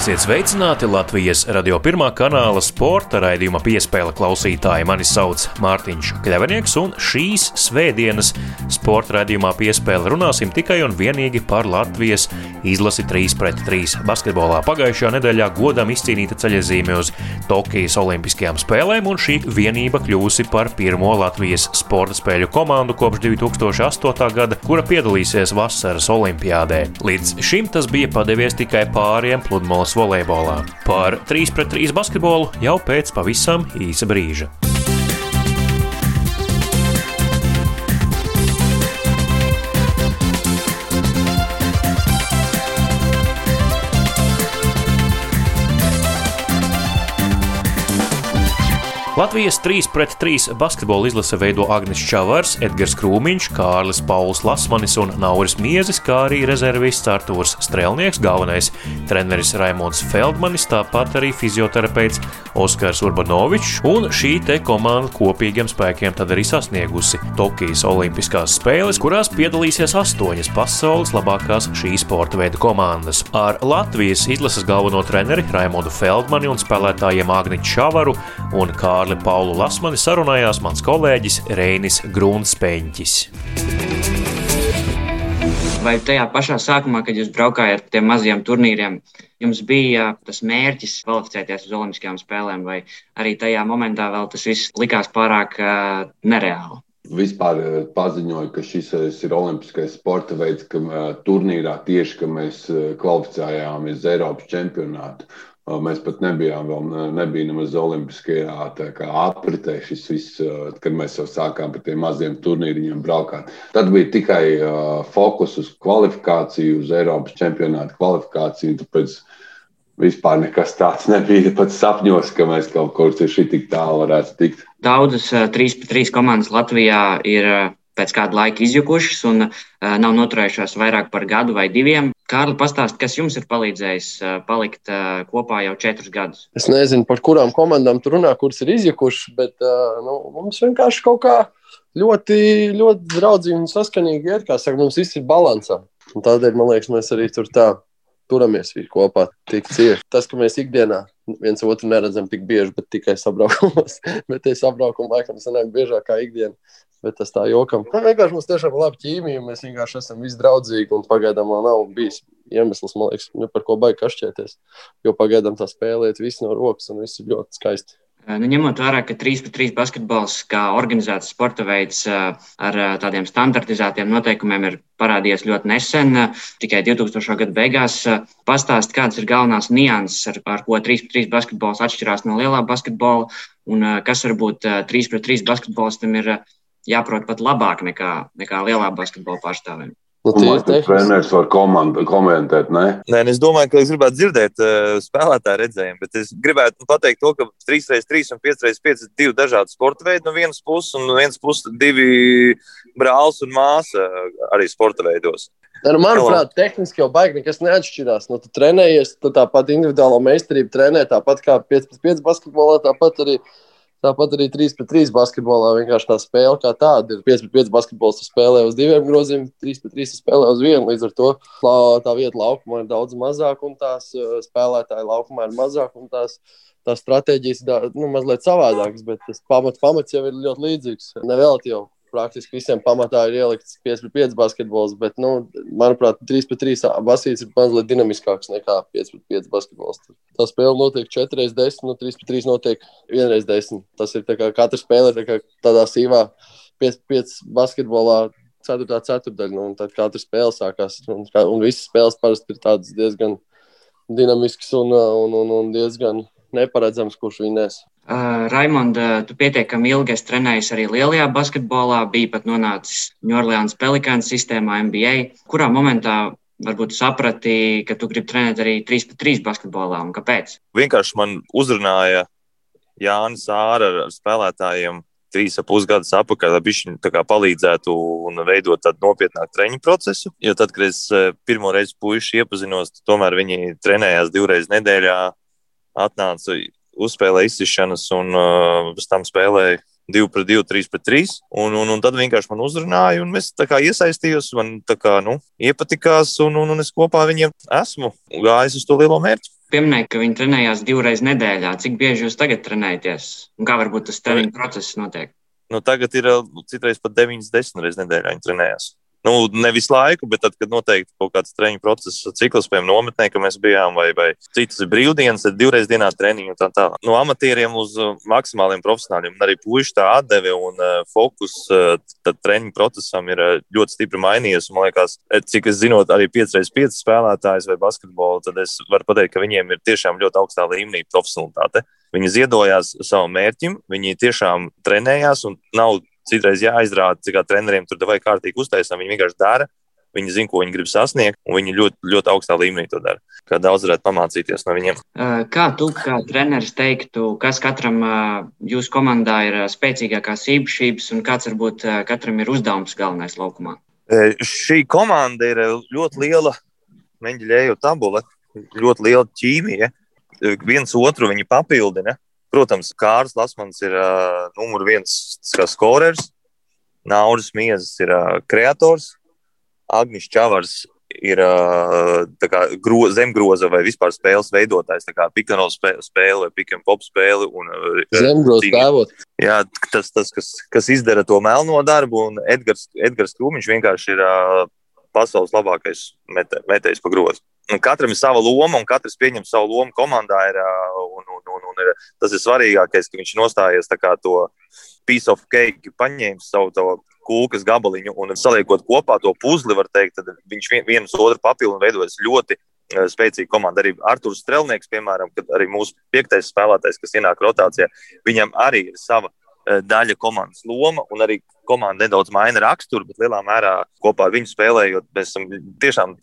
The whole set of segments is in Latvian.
Esiet sveicināti Latvijas radio pirmā kanāla sporta raidījuma piespēle klausītāji. Mani sauc Mārtiņš Kļavinieks, un šīs svētdienas sporta raidījumā piespēle runāsim tikai un vienīgi par Latvijas izlasi 3 pret 3 basketbolā. Pagājušajā nedēļā godam izcīnīta ceļazīme uz Tokijas Olimpiskajām spēlēm, un šī vienība kļūsi par pirmo Latvijas sporta spēļu komandu kopš 2008. gada, kura piedalīsies vasaras olimpiādē. Līdz šim tas bija padevies tikai pāriem pludmales volejbolā. Par 3 pret 3 basketbolu jau pēc pavisam īsa brīža. Latvijas 3 pret 3 basketbola izlase veido Agnēs Čavars, Edgars Krūmiņš, Kārlis Pauls Lasmanis un Nauris Miezis, kā arī rezervists Artūrs Strelnieks, galvenais treneris Raimons Feldmanis, tāpat arī fizioterapeits Oskars Urbanovičs, un šī te komanda kopīgiem spēkiem tad arī sasniegusi Tokijas Olimpiskās spēles, kurās piedalīsies astoņas pasaules labākās šī sporta veida komandas. Ar Latvijas izlases galveno treneri Raimondu Feldmani un spēlētājiem Agni Čavaru un Kārli Kārli Paulu Lasmani sarunājās mans kolēģis Reinis Grunsteņķis. Vai tajā pašā sākumā, kad jūs braukājāt ar tiem mazajiem turnīriem, jums bija tas mērķis kvalificēties uz Olimpiskajām spēlēm, vai arī tajā momentā vēl tas viss likās pārāk uh, nereāli? Vispār paziņoju, ka šis ir olimpiskais sporta veids, ka turnīrā tieši ka mēs kvalificējāmies uz Eiropas čempionātu. Mēs pat nebijām vēl nebija nemaz olimpiskajā apritē. Šis viss, kad mēs jau sākām par tiem maziem turnīriņiem braukāt. Tad bija tikai fokus uz kvalifikāciju, uz Eiropas čempionāta kvalifikāciju. Tāpēc vispār nekas tāds nebija pat sapņos, ka mēs kaut kur tik tālu varētu tikt. Daudzas 3-3 komandas Latvijā ir pēc kāda laika izjukušas un uh, nav noturējušās vairāk par gadu vai diviem. Kārli, pastāst, kas jums ir palīdzējis uh, palikt uh, kopā jau četrus gadus? Es nezinu, par kurām komandām tur runā, kuras ir izjukušas, bet uh, nu, mums vienkārši kaut kā ļoti, ļoti draudzīgi un saskanīgi iet, kā saka, mums viss ir balansā. Un tādēļ, man liekas, mēs arī tur tā turamies kopā tik cieši. Tas, ka mēs ikdienā viens otru neredzam tik bieži, bet tikai sabraukumos, bet tie sabraukumi laikam sanāk biežāk kā ikdiena. Bet tas tā jokam. Nu, vienkārši mums tiešām ir laba ķīmija. Mēs vienkārši esam visi draudzīgi un pagaidām vēl nav bijis iemesls, man liekas, nu, par ko baigi kašķēties. Jo pagaidām tā spēlē iet viss no rokas un viss ir ļoti skaisti. Nu, ņemot vērā, ka 3 pret 3 basketbols kā organizēts sporta veids ar tādiem standartizētiem noteikumiem ir parādījies ļoti nesen, tikai 2000. gada beigās. Pastāst, kādas ir galvenās nianses, ar, ar ko 3 pret 3 basketbols atšķirās no lielā basketbola, un kas varbūt 3 pret 3 basketbolistam ir jāprot pat labāk nekā, nekā lielā basketbola pārstāvjiem. Nu, Tieši treneris var komandu, komentēt, ne? Nē, es domāju, ka es gribētu dzirdēt uh, spēlētāju redzējumu, bet es gribētu pateikt to, ka 3x3 un 5x5 ir divi dažādi sporta veidi no vienas puses, un no vienas puses divi brālis un māsa arī sporta veidos. Nu, manuprāt, tehniski jau baigi nekas neatšķirās. Nu, tu trenējies, tu tāpat individuālo meistarību trenē, tāpat kā 5x5 basketbolā, tāpat arī Tāpat arī 3 pret 3 basketbolā vienkārši tā spēle kā tāda ir. 5 pret 5 basketbols spēlē uz diviem groziem, 3 pret 3 spēlē uz vienu. Līdz ar to tā vieta laukumā ir daudz mazāk, un tās spēlētāji laukumā ir mazāk. Tās, tās stratēģijas ir nu, mazliet savādākas, bet tas pamats, pamats jau ir ļoti līdzīgs. Nevēl jau praktiski visiem pamatā ir ielikts 5 pret 5 basketbols, bet, nu, manuprāt, 3 pret 3 basīts ir mazliet dinamiskāks nekā 5 pret 5 basketbols. Tā spēle notiek 4 reizes 10, no 3 pret 3 notiek 1 reizes 10. Tas ir tā kā katra spēle tā tādā sīvā 5 pret 5 basketbolā. Ceturtā ceturdaļa, nu, un tad katra spēle sākās. Un, un visas spēles parasti ir diezgan dinamiskas un, un, un, un diezgan neparedzams, kurš vinnēs. Uh, Raimonda, tu pietiekami ilgi esi trenējis arī lielajā basketbolā, bija pat nonācis New Orleans Pelicans sistēmā NBA. Kurā momentā varbūt saprati, ka tu gribi trenēt arī 3 pret 3 basketbolā un kāpēc? Vienkārši man uzrunāja Jānis Āra ar spēlētājiem trīs ap pusgadus atpakaļ, lai viņi palīdzētu un veidot tādu nopietnāku treniņu procesu. Jo tad, kad es pirmo reizi puiši iepazinos, tomēr viņi trenējās divreiz nedēļā, atnāca uzspēlēja izsišanas un uh, pēc tam spēlēja 2 pret 2, 3 pret 3. Un, un, un tad vienkārši man uzrunāja, un es iesaistījos, man kā, nu, iepatikās, un, un, un es kopā viņiem esmu gājis uz to lielo mērķi. Pieminēja, ka viņi trenējās divreiz nedēļā. Cik bieži jūs tagad trenējaties? Un kā varbūt tas treniņu process notiek? Nu, tagad ir citreiz pat 9, 10 reizes nedēļā viņi trenējās. Nu, ne visu laiku, bet tad, kad noteikti kaut kāds treniņu procesa cikls, piemēram, nometnē, ka mēs bijām, vai, vai citas brīvdienas, tad divreiz dienā treniņu un tā tālāk. No amatieriem uz uh, maksimāliem profesionāļiem. Un arī puiši tā atdeve un uh, fokus uh, treniņu procesam ir uh, ļoti stipri mainījies. Man liekas, eh, cik es zinot, arī 5x5 spēlētājs vai basketbolu, tad es varu pateikt, ka viņiem ir tiešām ļoti augstā līmenī profesionalitāte. Viņi ziedojās savam mērķim, viņi tiešām trenējās un nav citreiz jāizrāda, cik treneriem tur vai kārtīgi uztaisām. Viņi vienkārši dara. Viņi zina, ko viņi grib sasniegt, un viņi ļoti, ļoti augstā līmenī to dara. Kā daudz varētu pamācīties no viņiem. Kā tu, kā treneris, teiktu, kas katram jūsu komandā ir spēcīgākās īpašības, un kāds varbūt katram ir uzdevums galvenais laukumā? Šī komanda ir ļoti liela meņģeļēju tabula, ļoti liela ķīmija. Viens otru viņi papildina. Protams, Kārls Lasmans ir uh, numur viens skorers, Nauris Miezes ir uh, kreators, Agnis Čavars ir kā, gro, zemgroza vai vispār spēles veidotājs, tā kā pikanola spēle vai pick and pop spēle. Un, Zemgroza tēvot. Jā, tas, tas kas, kas izdara to melno darbu, un Edgars, Edgars Krūmiņš vienkārši ir pasaules labākais metējs pa grozu. Un katram ir sava loma, un katrs pieņem savu lomu komandā. Ir, un, un ir, tas ir svarīgākais, ka viņš nostājies to piece of cake, paņēma savu to kūkas gabaliņu un saliekot kopā to puzli, var teikt, tad viņš vien, viens otru papildu un veidojas ļoti spēcīga komanda. Arī Arthurs Strelnieks, piemēram, kad arī mūsu piektais spēlētājs, kas ienāk rotācijā, viņam arī ir sava daļa komandas loma, un arī komanda nedaudz maina raksturu, bet lielā mērā kopā ar viņu spēlējot, mēs esam tiešām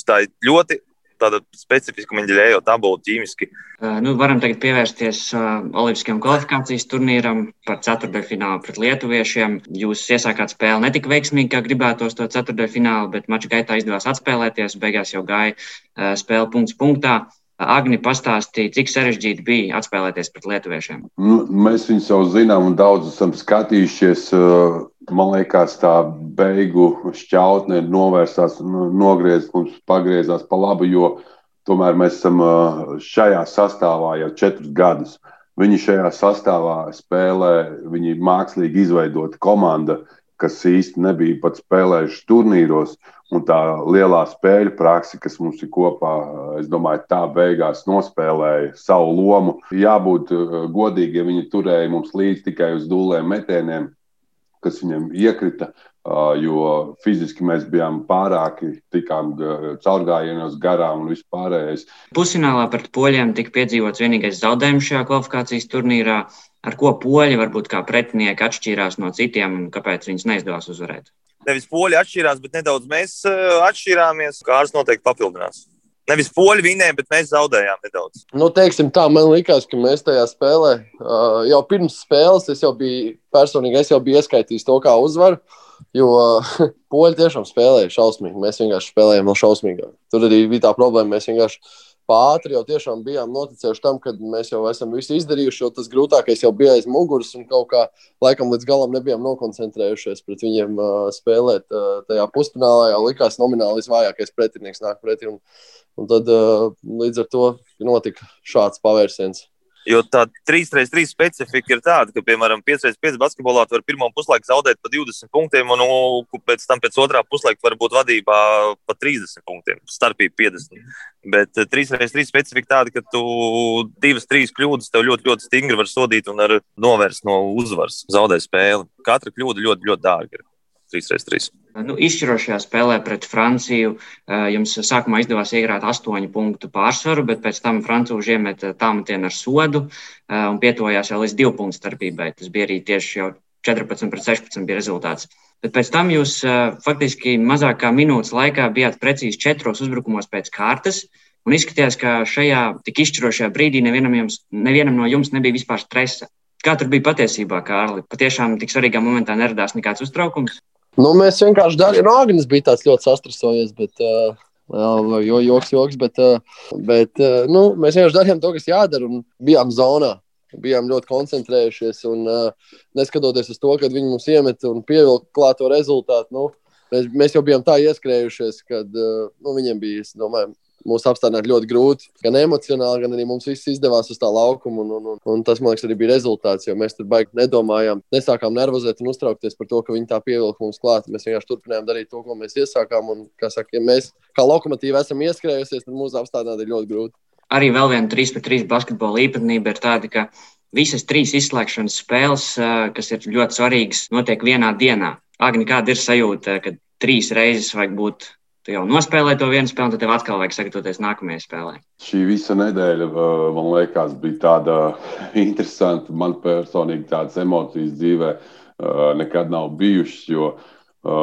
ļoti tāda specifiska Menģelējo tabula ķīmiski. Uh, nu, varam tagad pievērsties uh, Olimpiskajam kvalifikācijas turnīram par ceturdaļfinālu pret lietuviešiem. Jūs iesākāt spēli ne tik veiksmīgi, kā gribētos to ceturdaļfinālu, bet mača gaitā izdevās atspēlēties. Beigās jau gāja uh, spēle punkts punktā. Agni pastāstīja, cik sarežģīti bija atspēlēties pret lietuviešiem. Nu, mēs viņus jau zinām un daudz esam skatījušies. Man liekas, tā beigu šķautne ir novērsās, nogriezta, mums pagriezās pa labu, jo tomēr mēs esam šajā sastāvā jau četrus gadus. Viņi šajā sastāvā spēlē, viņi mākslīgi izveidota komanda, kas īsti nebija pat spēlējuši turnīros. Un tā lielā spēļu praksa, kas mums ir kopā, es domāju, tā beigās nospēlēja savu lomu. Jābūt godīgiem, viņi turēja mums līdzi tikai uz dūlēm metieniem, kas viņam iekrita. Jo fiziski mēs bijām pārāki, tikām caurgājienos garām un vispārējais. Pusfinālā pret poļiem tika piedzīvots vienīgais zaudējums šajā kvalifikācijas turnīrā ar ko poļi varbūt kā pretinieki atšķīrās no citiem un kāpēc viņus neizdevās uzvarēt? Nevis poļi atšķīrās, bet nedaudz mēs atšķīrāmies. Kārs noteikti papildinās. Nevis poļi vinēja, bet mēs zaudējām nedaudz. Nu, teiksim, tā, man liekas, ka mēs tajā spēlē uh, jau pirms spēles es jau biju personīgi es jau biju ieskaitījis to kā uzvaru. Jo uh, poļi tiešām spēlēja šausmīgi. Mēs vienkārši spēlējām vēl šausmīgāk. Tur arī bija tā problēma. Mēs vienkārši ātri jau tiešām bijām noticējuši tam, ka mēs jau esam visu izdarījuši, jo tas grūtākais jau bija aiz muguras un kaut kā laikam līdz galam nebijām nokoncentrējušies pret viņiem uh, spēlēt. Uh, tajā pusfinālā jau likās nomināli visvājākais pretinieks nāk pretī. Un, un tad uh, līdz ar to notika šāds pavērsiens. Jo tā 3-3 specifika ir tāda, ka, piemēram, 5-5 basketbolā var pirmā puslaika zaudēt pa 20 punktiem, un nu, pēc tam pēc otrā puslaika var būt vadībā pa 30 punktiem, starpība 50. Bet 3-3 eh, specifika tāda, ka tu divas, trīs kļūdas tev ļoti, ļoti stingri var sodīt un novērst no uzvaras, zaudēt spēli. Katra kļūda ļoti, ļoti dārga ir. 3-3. Nu, izšķirošajā spēlē pret Franciju jums sākumā izdevās iegrāt astoņu punktu pārsvaru, bet pēc tam Francūži iemeta tāmetienu ar sodu un pietojās jau līdz divu punktu starpībai. Tas bija arī tieši jau 14 pret 16 bija rezultāts. Bet pēc tam jūs faktiski mazākā minūtes laikā bijāt precīzi četros uzbrukumos pēc kārtas. Un izskatījās, ka šajā tik izšķirošajā brīdī nevienam, jums, nevienam no jums nebija vispār stresa. Kā tur bija patiesībā, Kārli? Patiešām tik svarīgā momentā neradās nekāds uztraukums? Nu, mēs vienkārši darījām, no Agnēs bija tāds ļoti sastrasojies. Bet, uh... Jo joks, joks, bet, uh, bet uh, nu, mēs vienkārši darījām to, kas jādara, un bijām zonā. bijām ļoti koncentrējušies. Un, uh, neskatoties uz to, ka viņi mums iemet un pievilka klāto rezultātu, nu, mēs, mēs jau bijām tā ieskrējušies, ka uh, nu, viņiem bija, es domāju, mūs apstādināt ļoti grūti. Gan emocionāli, gan arī mums viss izdevās uz tā laukuma. Un, un, un, un tas, man liekas, arī bija rezultāts, jo mēs tur baigi nedomājām, nesākām nervozēt un uztraukties par to, ka viņi tā pievilka mums klāt. Mēs vienkārši turpinājām darīt to, ko mēs iesākām. Un, kā saka, ja mēs kā lokomotīvi esam ieskrējusies, tad mūsu apstādināt ir ļoti grūti. Arī vēl viena 3 pret 3 basketbola īpatnība ir tāda, ka visas trīs izslēgšanas spēles, kas ir ļoti svarīgas, notiek vienā dienā. Agni, kāda ir sajūta, kad trīs reizes vajag būt tu jau nospēlēji to vienu spēli, tad tev atkal vajag sagatavoties nākamajai spēlē. Šī visa nedēļa, man liekas, bija tāda interesanta. Man personīgi tādas emocijas dzīvē nekad nav bijušas. Jo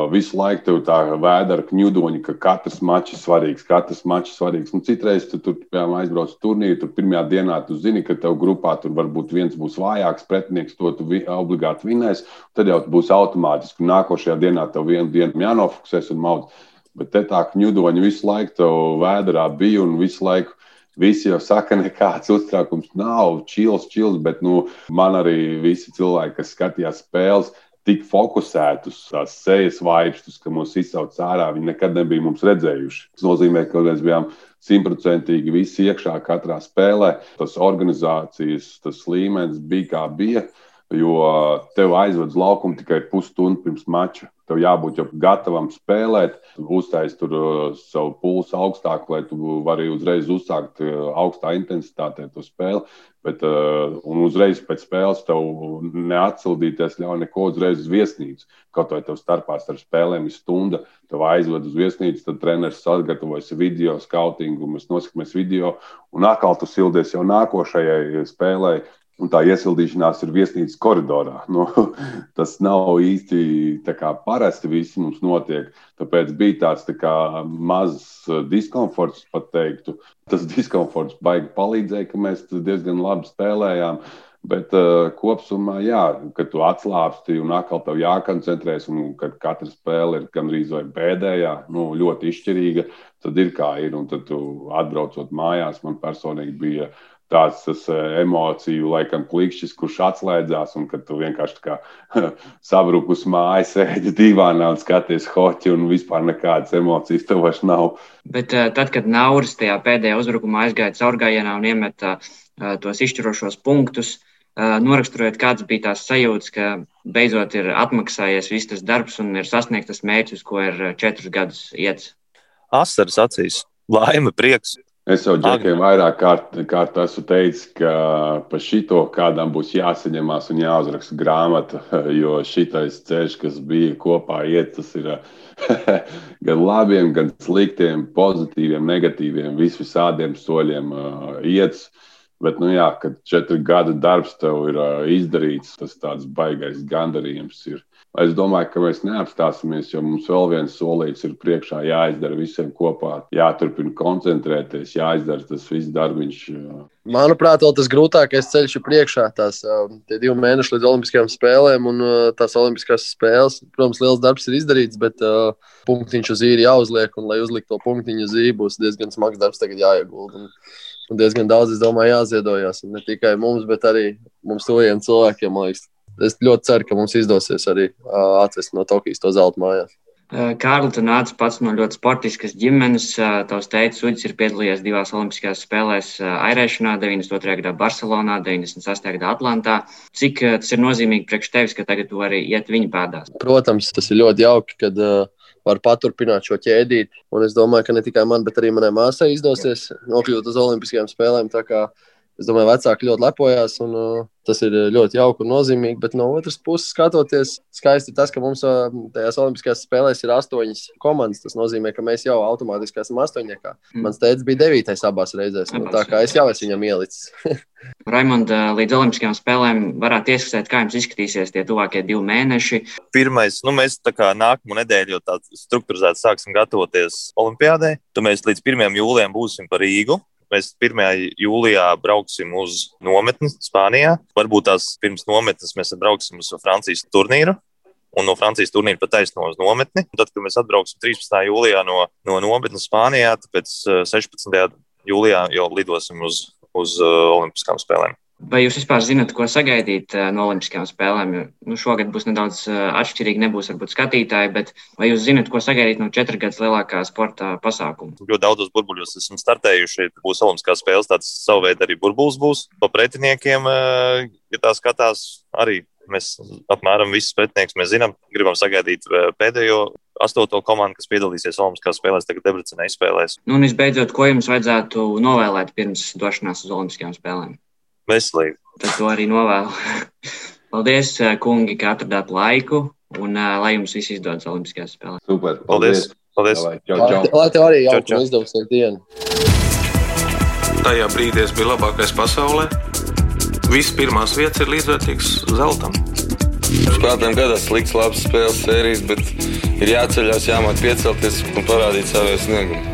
visu laiku tur tā vēdera kņudoņa, ka katrs mačs ir svarīgs, katrs mačs ir svarīgs. Un citreiz tu tur, piemēram, aizbrauc uz turnīru, tur pirmajā dienā tu zini, ka tev grupā tur varbūt viens būs vājāks pretinieks, to tu vi, obligāti vinēs. Tad jau būs automātiski, un nākošajā dienā tev vienu dienu jānofokusēs un maudz. Bet te tā kņudoņa visu laiku tev vēderā bija un visu laiku. Visi jau saka, nekāds uztraukums nav, čils, čils, bet nu, man arī visi cilvēki, kas skatījās spēles, tik fokusēti uz tās sejas vaipstus, ka mūs izsauc ārā. Viņi nekad nebija mums redzējuši. Tas nozīmē, ka mēs bijām simtprocentīgi visi iekšā katrā spēlē. Tas organizācijas tas līmenis bija kā bija. Jo tev aizved uz laukumu tikai pusstundu pirms mača. Tev jābūt jau gatavam spēlēt, uztaisīt uh, savu pulsu augstāk, lai tu vari uzreiz uzsākt uh, augstā intensitātē to spēli. Bet, uh, un uzreiz pēc spēles tev neatsildīties ļauj neko uzreiz uz viesnīcu. Kaut vai tev starpā starp spēlēm ir stunda, tev aizved uz viesnīcu, tad treneris sagatavojas video, skautingu, mēs noskatāmies video, un atkal tu sildies jau nākošajai spēlei Un tā iesildīšanās ir viesnīcas koridorā. Nu, tas nav īsti parasti viss mums notiek. Tāpēc bija tāds tā kā, mazs uh, diskomforts, pat teiktu. Tas diskomforts baigi palīdzēja, ka mēs diezgan labi spēlējām. Bet uh, kopumā, jā, kad tu atslābsti un atkal tev jākoncentrēs, un kad katra spēle ir gandrīz vai pēdējā, nu, ļoti izšķirīga, tad ir kā ir. Un tad tu atbraucot mājās, man personīgi bija tāds tas eh, emociju, laikam, klikšķis, kurš atslēdzās, un kad tu vienkārši kā sabrukus mājas, sēdi divānā un skaties hoķi, un vispār nekādas emocijas tev vairs nav. Bet uh, tad, kad Nauris tajā pēdējā uzbrukumā aizgāja caurgājienā un iemeta uh, tos izšķirošos punktus, noraksturojot, kāds bija tās sajūtas, ka beidzot ir atmaksājies viss tas darbs un ir sasniegts mērķis, ko ir četrus gadus iet. Asaras acīs, laime, prieks. Es jau džekiem vairāk kārt, kārt esmu teicis, ka par šito kādam būs jāsaņemās un jāuzraksta grāmata, jo šitais ceļš, kas bija kopā iet, tas ir gan labiem, gan sliktiem, pozitīviem, negatīviem, visvisādiem soļiem uh, iet. Bet, nu jā, kad četri gadu darbs tev ir uh, izdarīts, tas tāds baigais gandarījums ir. Es domāju, ka mēs neapstāsimies, jo mums vēl viens solīts ir priekšā jāizdara visiem kopā, jāturpina koncentrēties, jāizdara tas viss darbiņš. Manuprāt, tas grūtākais ceļš ir priekšā. Tās divi mēneši līdz Olimpiskajām spēlēm un tās Olimpiskās spēles. Protams, liels darbs ir izdarīts, bet uh, punktiņš uz īri jāuzliek. Un, lai uzliktu to punktiņu uz īri, būs diezgan smags darbs tagad jāiegulda. Un, diezgan daudz, es domāju, jāziedojas. Ne tikai mums, bet arī mums tuviem cilvēkiem, man liekas es ļoti ceru, ka mums izdosies arī atvest no Tokijas to zelta mājās. Kārli, tu nāc pats no ļoti sportiskas ģimenes. Tavs teicis, Uģis ir piedalījies divās Olimpiskajās spēlēs airēšanā, 92. gadā Barcelonā, 98. gadā Atlantā. Cik tas ir nozīmīgi priekš tevis, ka tagad tu vari iet viņa pēdās? Protams, tas ir ļoti jauki, kad uh, var paturpināt šo ķēdīti. Un es domāju, ka ne tikai man, bet arī manai māsai izdosies nokļūt uz Olimpiskajām spēlēm. Es domāju, vecāki ļoti lepojās, un uh, tas ir ļoti jauki un nozīmīgi. Bet no otras puses, skatoties, skaisti tas, ka mums uh, tajās Olimpiskajās spēlēs ir astoņas komandas. Tas nozīmē, ka mēs jau automātiski esam astoņniekā. Mm. Mans tēvs bija devītais abās reizēs. Nu, tā kā es jau esmu viņam ielicis. Raimond, līdz Olimpiskajām spēlēm varētu ieskatīt, kā jums izskatīsies tie tuvākie divi mēneši. Pirmais, nu, mēs tā kā nākamo nedēļu jau tādu struktūrizētu sāksim gatavoties Olimpijādē. Tad mēs līdz 1. jūlijam būsim par Rīgu. Mēs 1. jūlijā brauksim uz nometni Spānijā. Varbūt tās pirms nometnes mēs brauksim uz Francijas turnīru. Un no Francijas turnīra pat taisno uz nometni. Un tad, kad mēs atbrauksim 13. jūlijā no, no nometnes Spānijā, tad pēc 16. Eh, jūlijā jau lidosim uz, uz uh, Olimpiskām spēlēm. Vai jūs vispār zinat, ko sagaidīt no Olimpiskajām spēlēm? Nu, šogad būs nedaudz atšķirīgi, nebūs varbūt skatītāji, bet vai jūs zinat, ko sagaidīt no četru gadus lielākā sporta pasākuma? Ļoti daudzos burbuļos esam startējuši. Būs Olimpiskās spēles, tāds savu veidu arī burbulis būs. Pa pretiniekiem, ja tā skatās, arī mēs apmēram visus pretinieks mēs zinām. Gribam sagaidīt pēdējo astoto komandu, kas piedalīsies Olimpiskās spēlēs, tagad Debrecenē izspēlēs. Nu, un visbeidzot, ko jums vajadzētu novēlēt pirms došanās uz Olimpiskajām spēlēm? Veselību. Tad to arī novēlu. Paldies, kungi, ka atradāt laiku un uh, lai jums viss izdodas Olimpiskajās spēlēs. Super. Paldies! Paldies! Paldies. Čau, čau. Lai, lai tev arī jauka izdevīga diena. Tajā brīdī es biju labākais pasaulē. Visas pirmās vietas ir līdzvērtīgas zeltam. Spēlētājiem gadās slikts, labs spēles sērijas, bet ir jāceļās, jāmāk piecelties un parādīt savu sniegumu.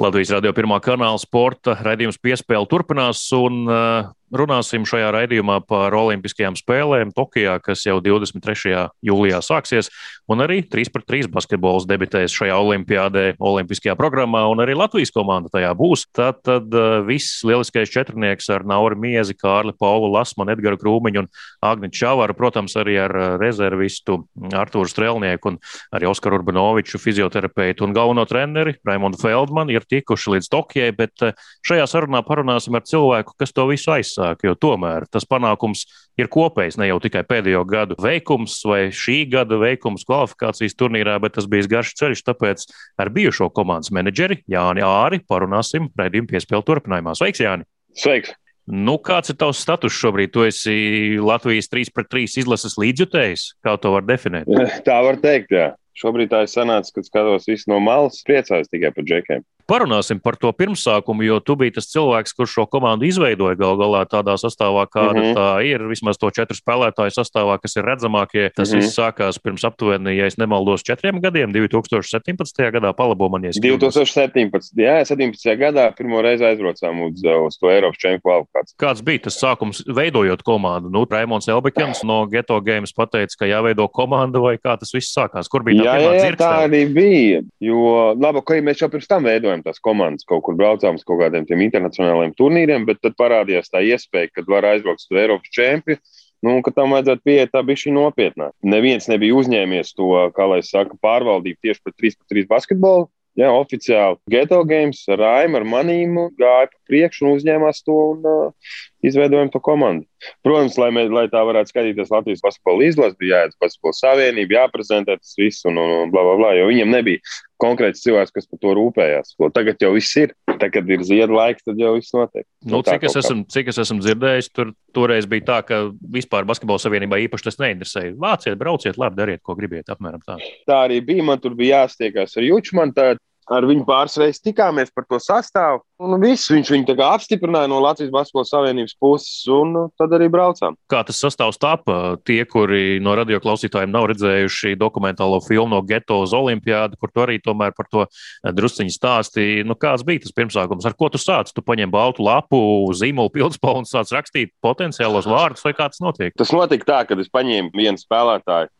Latvijas radio pirmā kanāla sporta raidījums piespēle turpinās, un uh, runāsim šajā raidījumā par Olimpiskajām spēlēm Tokijā, kas jau 23. jūlijā sāksies, un arī 3 pret 3 basketbols debitēs šajā olimpiādē, olimpiskajā programmā, un arī Latvijas komanda tajā būs. Tad, tad uh, viss lieliskais četrnieks ar Nauru Miezi, Kārli Paulu Lasmanu, Edgaru Krūmiņu un Agni Čavaru, protams, arī ar uh, rezervistu Artūru Strelnieku un arī Oskaru Urbanoviču, fizioterapeitu un galveno treneri Raimondu Feldmanu ir tikuši līdz Tokijai, bet uh, šajā sarunā parunāsim ar cilvēku, kas to visu aizsāk, jo tomēr tas panākums ir kopējs, ne jau tikai pēdējo gadu veikums vai šī gada veikums kvalifikācijas turnīrā, bet tas bija garš ceļš, tāpēc ar bijušo komandas menedžeri Jāni Āri parunāsim raidījumu piespēlu turpinājumā. Sveiks, Jāni! Sveiks! Nu, kāds ir tavs status šobrīd? Tu esi Latvijas 3 pret 3 izlases līdzjutējs. Kā to var definēt? Tā var teikt, jā. Šobrīd tā ir sanācis, kad skatos visu no malas, priecājos tikai par džekiem. Parunāsim par to pirmsākumu, jo tu biji tas cilvēks, kurš šo komandu izveidoja gal galā tādā sastāvā, kāda mm. -hmm. tā ir. Vismaz to četru spēlētāju sastāvā, kas ir redzamākie. Tas mm. -hmm. viss sākās pirms aptuveni, ja es nemaldos, četriem gadiem, 2017. gadā. Palabo man, ja es kļūdos. 2017. Jā, 17. gadā pirmo reizi aizbraucām uz, uz to Eiropas čempionu kvalifikāciju. Kāds bija tas sākums, veidojot komandu? Nu, Raimons Elbekens no Geto Games pateica, ka jāveido komanda, vai kā tas viss sākās? Kur bija tā Jā, jā, tā dzirkstele? arī bija. Jo, labi, ka mēs jau pirms tam veidojam tās komandas, kaut kur braucām uz kaut kādiem internacionāliem turnīriem, bet tad parādījās tā iespēja, kad var aizbraukt uz Eiropas čempionu. Nu, ka tam vajadzētu pieiet tā bija šī nopietnā. Neviens nebija uzņēmies to, kā lai saka, pārvaldību tieši par 3 pret 3 basketbolu. Jā, oficiāli Geto Games ar Raimu, ar manīm gāja priekšu un uzņēmās to un uh, izveidojām to komandu. Protams, lai, mē, lai tā varētu skatīties Latvijas basketbola izlases, bija jāiet uz basketbola savienību, jāprezentē tas viss un, un, bla, bla, bla, jo viņiem nebija konkrēts cilvēks, kas par to rūpējās. Ko tagad jau viss ir. Tagad ir ziedu laiks, tad jau viss notiek. Nu, tā cik, es esmu, cik es esmu dzirdējis, tur toreiz bija tā, ka vispār basketbola savienībā īpaši tas neinteresēja. Vāciet, brauciet, labi, dariet, ko gribiet. Apmēram tā. Tā arī bija. Man tur bija jāstiekās ar Jučmanu. Ar viņu pāris reizes tikāmies par to sastāvu. Un viss viņš viņu apstiprināja no Latvijas Basketbola Savienības puses, un uh, tad arī braucām. Kā tas sastāvs tapa? Tie, kuri no radioklausītājiem nav redzējuši dokumentālo filmu no Geto uz Olimpiādu, kur tu arī tomēr par to drusciņu stāstīji. Nu, kāds bija tas pirmsākums? Ar ko tu sāc? Tu paņem baltu lapu, zīmolu pildspalvu un sāc rakstīt potenciālos vārdus, vai kā tas notiek? Tas notika tā, ka es paņēmu vienu spēlētāju,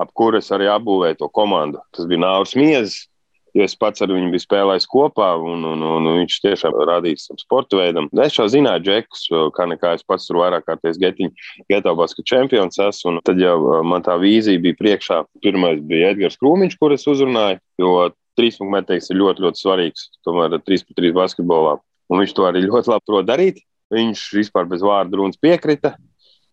ap kuru es arī apbūvēju to komandu. Tas bija Nāvis Miezis. Jo es pats ar viņu biju spēlējis kopā, un, un, un viņš tiešām radīs tam sporta veidam. Es jau zināju, Džekus, kā nekā es pats tur vairāk getiņu, geto basket čempions esmu. Un tad jau uh, man tā vīzija bija priekšā. Pirmais bija Edgars Krūmiņš, kur es uzrunāju, jo trīspunktmetējs ir ļoti, ļoti svarīgs. Tomēr 3-3 basketbolā. Un viņš to arī ļoti labi prot darīt. Viņš vispār bez vārdu runas piekrita.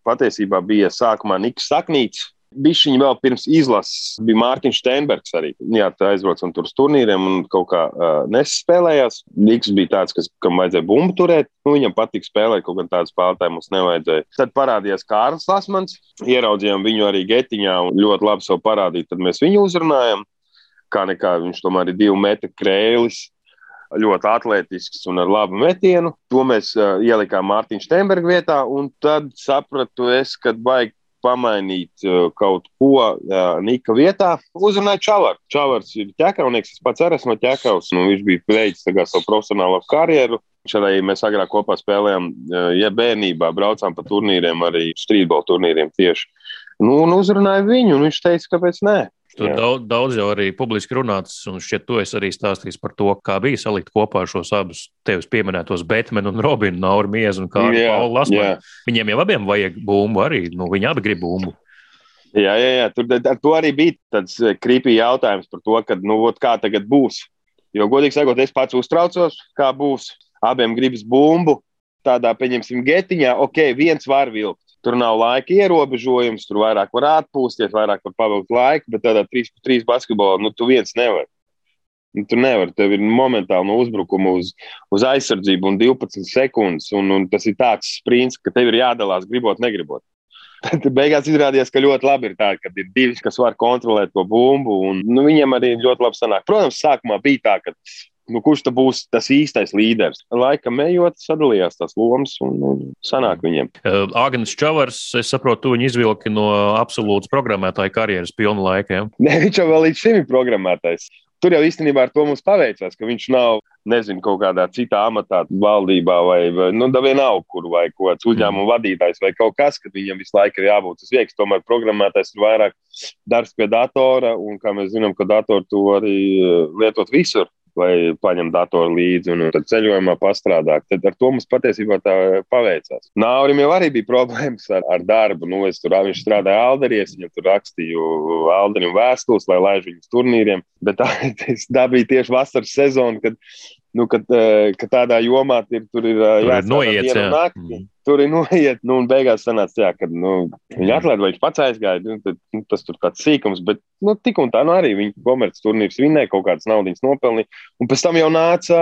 Patiesībā bija sākumā Niks Saknīts, Bišķiņi vēl pirms izlases bija Mārtiņš Steinbergs arī. Jā, tā aizbraucam tur uz turnīriem un kaut kā uh, nespēlējās. Niks bija tāds, kas, kam vajadzēja bumbu turēt. Nu, viņam patīk spēlēt, kaut gan tādu spēlētāju mums nevajadzēja. Tad parādījās Kārlis Lasmans. Ieraudzījām viņu arī getiņā un ļoti labi sev parādīt. Tad mēs viņu uzrunājam. Kā nekā viņš tomēr ir divu metru krēlis. Ļoti atletisks un ar labu metienu. To mēs uh, ielikām Mārtiņš Steinberga vietā, un tad sapratu es, ka vajag pamainīt uh, kaut ko uh, Nika vietā. Uzrunāju Čavaru. Čavars ir ķekavnieks, es pats esmu no ķekavas. Nu, viņš bija veicis savu profesionālo karjeru. Arī mēs agrāk kopā spēlējām, uh, ja bērnībā braucām pa turnīriem, arī strīdbola turnīriem tieši. Nu, un uzrunāju viņu, un viņš teica, kāpēc nē. Tur daudz, daudz jau arī publiski runāts, un šķiet, tu esi arī stāstījis par to, kā bija salikt kopā šos abus tevis pieminētos Batmanu un Robinu, Nauru Miezu un Kārlu Paulu Lasmanu. Viņiem jau abiem vajag bumbu arī, nu, viņi abi grib bumbu. Jā, jā, jā. tur ar to arī bija tāds krīpīgi jautājums par to, ka, nu, ot, kā tagad būs. Jo, godīgi sakot, es pats uztraucos, kā būs. Abiem gribas bumbu, tādā, pieņemsim, getiņā, ok, viens var vilkt. Tur nav laika ierobežojums, tur vairāk var atpūsties, vairāk var pavilkt laiku, bet tādā 3-3 basketbolā nu, tu viens nevari. Nu, tur nevar. Tev ir momentāli no uzbrukuma uz, uz aizsardzību un 12 sekundes. Un, un tas ir tāds sprints, ka tev ir jādalās, gribot, negribot. Tad beigās izrādījās, ka ļoti labi ir tā, ka ir divi, kas var kontrolēt to bumbu. Un, nu, viņiem arī ļoti labi sanāk. Protams, sākumā bija tā, ka nu, kurš tad būs tas īstais līderis. Laika ejot, sadalījās tās lomas un, un sanāk viņiem. Agnēs Čavars, es saprotu, tu viņu izvilki no absolūtas programmētāja karjeras pilnu laiku. Ja? Nē, viņš jau vēl līdz šim ir programmētājs. Tur jau īstenībā ar to mums paveicās, ka viņš nav, nezinu, kaut kādā citā amatā, valdībā vai, vai nu, vienalga, kur vai kaut kāds uzņēmuma mm. vadītājs vai kaut kas, kad viņam visu laiku ir jābūt uz vietas. Tomēr programmētājs ir vairāk darbs pie datora, un kā mēs zinām, ka datoru to arī lietot visur vai paņem datoru līdzi un tad ceļojumā pastrādāt. Tad ar to mums patiesībā tā paveicās. Naurim jau arī bija problēmas ar, ar darbu. Nu, es tur viņš strādāja Alderies, viņam tur rakstīju Alderim vēstules, lai laiž viņus turnīriem. Bet tā, tā bija tieši vasaras sezona, kad nu, kad, eh, kad tādā jomā ir, tur ir eh, jāiet uz nakti. Tur ir noiet, nu, un beigās sanāca, jā, ka nu, viņi atlaida, vai viņš pats aizgāja. Nu, tad, nu, tas tur tāds sīkums, bet nu, tik un tā nu, arī viņi komerces turnīrs vinnēja, kaut kādas naudas nopelnīja. Un pēc tam jau nāca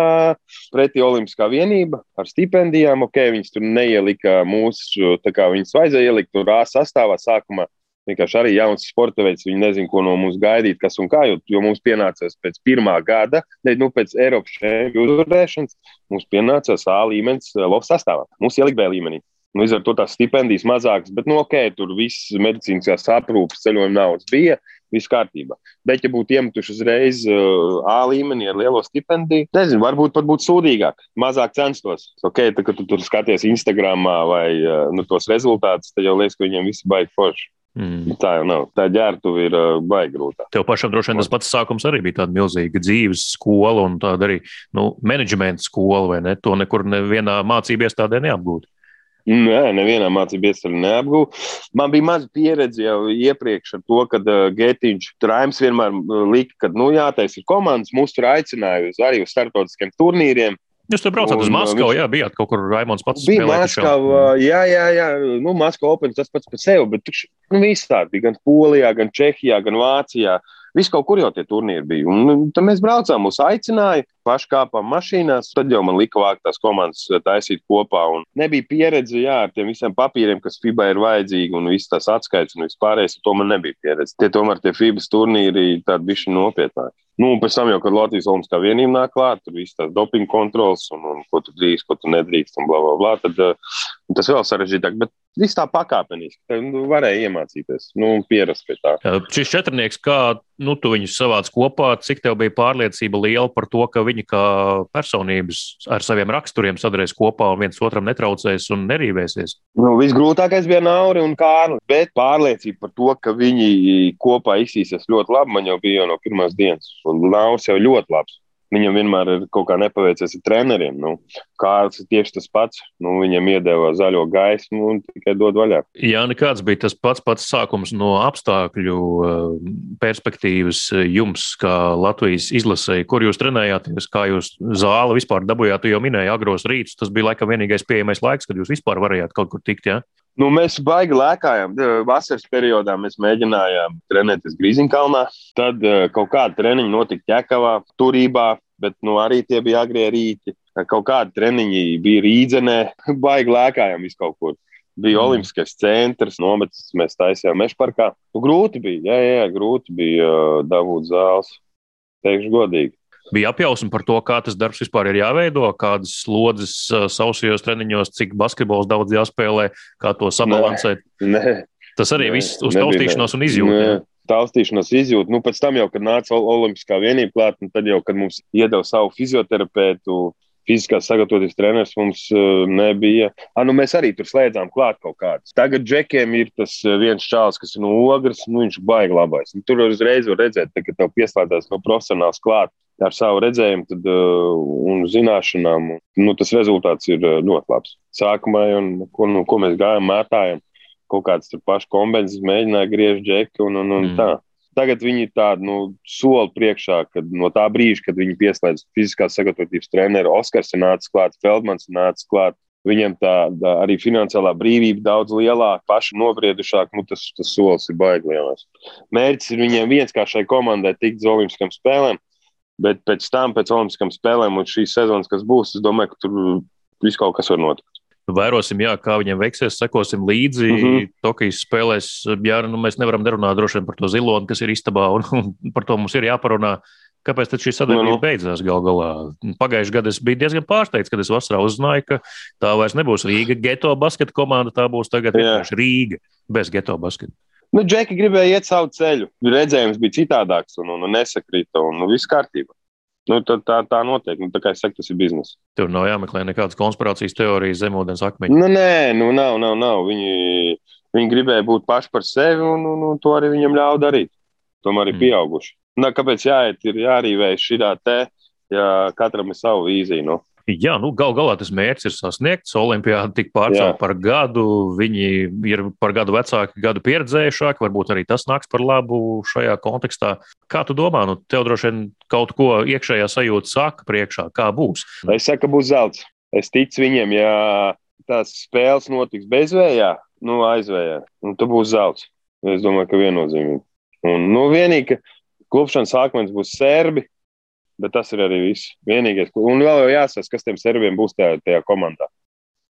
pretī Olimpiskā vienība ar stipendijām. Ok, viņas tur neielika mūsu, tā kā viņas vajadzēja ielikt tur A sastāvā sākumā vienkārši arī jauns sporta veids. Viņi nezina, ko no mums gaidīt, kas un kā. Jo, jo mums pienācās pēc pirmā gada, ne, nu, pēc Eiropas čempionu uzvarēšanas, mums pienācās A līmenis eh, LOF sastāvā. Mums ielikt B līmenī. Nu, līdz ar to tās stipendijas mazākas, bet, nu, ok, tur viss medicīniskās aprūpes, ceļojuma naudas bija, viss kārtībā. Bet, ja būtu iemetuši uzreiz uh, A līmenī ar lielo stipendiju, nezinu, varbūt pat būtu sūdīgāk, mazāk censtos. Ok, tad, kad tu tur skaties Instagram vai uh, nu, tos rezultātus, tad jau liekas, ka viņiem viss baigi forši. Mm. Tā jau nav. Tā ģērbtuve ir uh, baigta grūta. Tev pašam droši vien tas pats sākums arī bija tāda milzīga dzīves skola un tāda arī nu, menedžmenta skola, vai ne? To nekur nevienā mācību iestādē neapgūt. Nē, nevienā mācību iestādē neapgūtu. Man bija maza pieredze jau iepriekš ar to, ka uh, Gētiņš Traims vienmēr uh, lika, ka, nu, jātaisa ir komandas. Mūs tur aicināja uz, arī uz starptautiskiem turnīriem. Jūs tur braucat uz Maskavu, viņš... jā, bijāt kaut kur Raimons pats. Bija Maskava, jā, jā, jā, nu, Maskava Open tas pats par sevi, bet tur nu, visādi gan Polijā, gan Čehijā, gan Vācijā. Viss kaut kur jau tie turnīri bija. Un, un tad mēs braucām, mūs aicināja, paši kāpām mašīnās. Tad jau man lika vākt tās komandas taisīt kopā. Un nebija pieredze jā, ar tiem visiem papīriem, kas FIBA ir vajadzīgi, un visas tās atskaites un vispārējais. To man nebija pieredze. Tie tomēr tie FIBA turnīri tādi bišķi nopietnāki. Nu, un pēc tam jau, kad Latvijas Olimpiskā vienība nāk klāt, tur viss tās dopinga kontrols un, un ko tu drīkst, ko tu nedrīkst un bla, bla, bla. Tad uh, tas vēl sarežģītāk. Bet viss tā pakāpeniski. Tad nu, varēja iemācīties, nu, pierast pie tā. Šis četrnieks, kā nu, tu viņus savāc kopā, cik tev bija pārliecība liela par to, ka viņi kā personības ar saviem raksturiem sadarēs kopā un viens otram netraucēs un nerīvēsies? Nu, visgrūtākais bija Nauri un Kārlis, bet pārliecība par to, ka viņi kopā izsīsies ļoti labi, man jau bija jau no pirmās dienas. Un Nauris jau ļoti labs. Viņam vienmēr ir kaut kā nepaveicies ar treneriem. Nu, Kārls ir tieši tas pats. Nu, viņam iedeva zaļo gaismu un tikai dod vaļā. Jā, nekāds bija tas pats, pats sākums no apstākļu eh, perspektīvas jums, kā Latvijas izlasēji, kur jūs trenējāties, kā jūs zāli vispār dabūjāt. Tu jau minēji agros rītus. Tas bija laikam vienīgais pieejamais laiks, kad jūs vispār varējāt kaut kur tikt. Ja? Nu, mēs baigi lēkājām. Vasaras periodā mēs mēģinājām trenēties Grīziņkalnā. Tad uh, kaut kāda treniņa notika Ķekavā, Turībā, bet nu, arī tie bija agrie rīti. Kaut kādi treniņi bija Rīdzenē, baigi lēkājām visu kaut kur. Bija mm. Olimpiskais centrs, nometnes mēs taisījām Mešparkā. Nu, grūti bija, jā, jā, grūti bija uh, dabūt zāles. Teikšu godīgi bija apjausma par to, kā tas darbs vispār ir jāveido, kādas slodzes uh, sausajos treniņos, cik basketbols daudz jāspēlē, kā to sabalansēt. Nē, nē, tas arī nē, viss uz taustīšanos un izjūtu. Taustīšanās izjūta. Nu, pēc tam, jau, kad nāca Olimpiskā vienība klāt, tad jau, kad mums iedeva savu fizioterapeitu, fiziskās sagatavotības treneris mums nebija. A, nu, mēs arī tur slēdzām klāt kaut kādus. Tagad džekiem ir tas viens čāls, kas ir no ogres, nu, viņš baigi labais. Nu, tur uzreiz var redzēt, ka tev pieslēdzās no profesionāls klāt ar savu redzējumu tad, un zināšanām. Nu, tas rezultāts ir ļoti labs. Sākumā, un, ko, nu, ko mēs gājām, mētājām, kaut kādas pašas kombinācijas, mēģināja griezt džeki un, un, un mm. tā. Tagad viņi ir tādi nu, soli priekšā, kad no tā brīža, kad viņi pieslēdz fiziskās sagatavotības treneru, Oskars ir nācis klāt, Feldmans ir nācis klāt. Viņam tā, tā arī finansiālā brīvība daudz lielāka, paši nobriedušāk, nu, tas, tas solis ir lielais. Mērķis ir viņiem viens, kā šai komandai tikt uz Olimpiskām spēlēm, bet pēc tam, pēc Olimpiskām spēlēm un šīs sezonas, kas būs, es domāju, ka tur viss kaut kas var notikt. Vērosim, jā, kā viņiem veiksies, sekosim līdzi. Mm -hmm. Tokijas spēlēs, jā, nu, mēs nevaram nerunāt droši vien par to ziloni, kas ir istabā, un, un par to mums ir jāparunā. Kāpēc šī sadarbība no, no. beidzās gal galā? Pagājušajā gadā es biju diezgan pārsteigts, kad es vasarā uzzināju, ka tā vairs nebūs Rīga geto basketa komanda, tā būs tagad vienkārši Rīga bez geto basketa. Nu, Džeki gribēja iet savu ceļu. Redzējums bija citādāks un, un, un nesakrita, un nu, viss kārtībā. Nu, tā, tā, tā notiek. Nu, tā kā es saku, tas ir biznesa. Tur nav jāmeklē nekādas konspirācijas teorijas, zemūdens akmeņi. Nu, nē, nu, nav, nav, nav. Viņi, viņi gribēja būt paši par sevi, un, un, un to arī viņam ļāva darīt. Tomēr ir mm. pieauguši. Nu, kāpēc jāiet, ir jārīvējas šī te, ja katram ir sava vīzija? Nu? Jā, nu, gal galā tas mērķis ir sasniegts. Olimpijāda tika pārcelt par gadu. Viņi ir par gadu vecāki, gadu pieredzējušāki. Varbūt arī tas nāks par labu šajā kontekstā. Kā tu domā, nu, tev droši vien kaut ko iekšējā sajūta saka priekšā, kā būs? Es saku, ka būs zelts. Es ticu viņiem, ja tās spēles notiks bezvējā, nu, aizvējā, nu, tad būs zelts. Es domāju, ka viennozīmīgi. Un, nu, vienīgi, ka klupšanas sākums būs serbi, Bet tas ir arī viss. Vienīgais, un vēl jāsaka, kas tiem serbiem būs tajā, tajā komandā.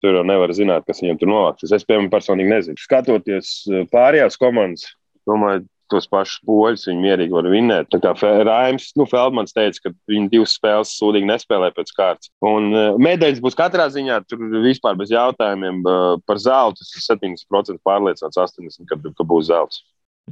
Tur jau nevar zināt, kas viņiem tur novāks. Es, piemēram, personīgi nezinu. Skatoties eh, pārējās komandas, domāju, tos pašus poļus viņi mierīgi var vinēt. Tā kā Raims, nu, Feldmans teica, ka viņi divas spēles sūdīgi nespēlē pēc kārtas. Un uh, medaļas būs katrā ziņā, tur vispār bez jautājumiem uh, par zeltu. Tas ir 70% pārliecināts, 80% ka, ka būs zelts.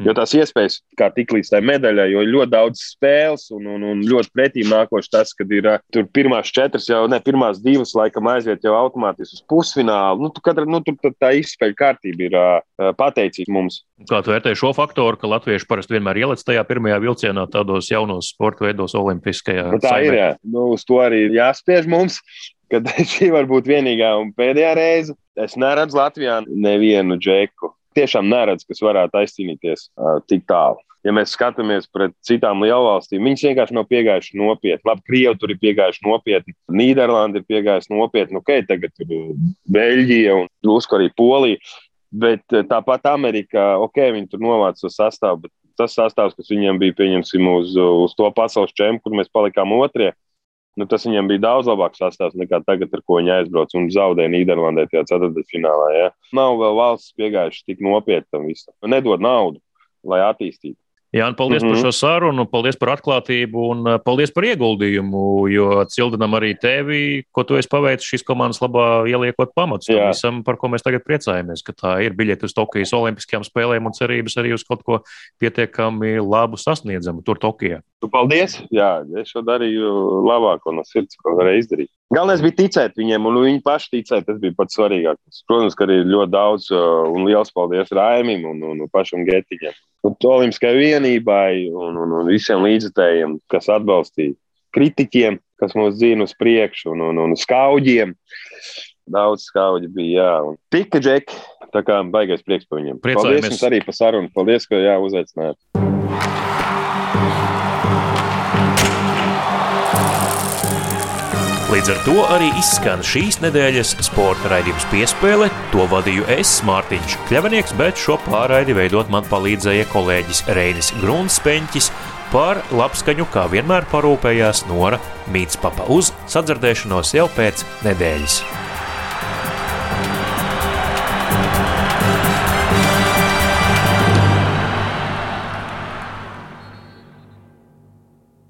Jo tās iespējas, kā tik līdz tai medaļai, jo ir ļoti daudz spēles un, un, un ļoti pretīm nākoši tas, kad ir tur pirmās četras, jau ne pirmās divas, laikam aiziet jau automātiski uz pusfinālu. Nu, tu katra, nu, tur tā izspēļu kārtība ir uh, pateicīga mums. Kā tu vērtēji šo faktoru, ka latvieši parasti vienmēr ieliec tajā pirmajā vilcienā tādos jaunos sporta veidos, olimpiskajā? Nu, tā saimē. ir, jā. Nu, uz to arī ir jāspiež mums. Kad šī var būt vienīgā un pēdējā reize, es neredzu Latvijā nevienu džeku, tiešām neredz, kas varētu aizcīnīties uh, tik tālu. Ja mēs skatāmies pret citām lielvalstīm, viņas vienkārši nav piegājušas nopietni. Labi, Krievija tur ir piegājuši nopietni, Nīderlanda ir piegājusi nopietni, ok, tagad ir Beļģija un drusku arī Polija. Bet tāpat Amerikā, ok, viņi tur novāca to sastāvu, bet tas sastāvs, kas viņiem bija, pieņemsim, uz, uz to pasaules čempionu, kur mēs palikām otrie, nu, tas viņam bija daudz labāks sastāvs nekā tagad, ar ko viņi aizbrauc un zaudēja Nīderlandē tajā ceturtdaļfinālā. Ja? Nav vēl valsts piegājuši tik nopietni tam visam. Nedod naudu, lai attīstītu. Jā, paldies mm -hmm. par šo sarunu, paldies par atklātību un eh, paldies par ieguldījumu. Jo cildinam arī tevi, ko tu esi paveicis šīs komandas labā, ieliekot pamatus tam visam, par ko mēs tagad priecājamies. Ka tā ir biļete uz Tokijas Olimpiskajām spēlēm un cerības arī uz kaut ko pietiekami labu sasniedzamu tur Tokijā. Paldies! Jā, es šo darīju labāko no sirds, ko varēju izdarīt. Galvenais bija ticēt viņiem, un viņi paši ticēja. Tas bija pats svarīgākais. Protams, ka arī ļoti daudz uh, un liels paldies Raimim un, un, un pašam Getiņam. Un Olimpiskajai vienībai un, un, un visiem līdzekļiem, kas atbalstīja kritiķiem, kas mūs dzīvo uz priekšu, un, un, un skauģiem. Daudz skauģi bija, jā. Un tika džeki, tā kā baigais prieks par viņiem. Priecājamies. Paldies jums arī par sarunu. Paldies, ka jā, uzaicinājāt. Līdz ar to arī izskan šīs nedēļas sporta raidījums piespēle. To vadīju es, Mārtiņš Kļavinieks, bet šo pārraidi veidot man palīdzēja kolēģis Reinis Grunspeņķis. Par labskaņu, kā vienmēr parūpējās Nora Mītspapa uz sadzirdēšanos jau pēc nedēļas.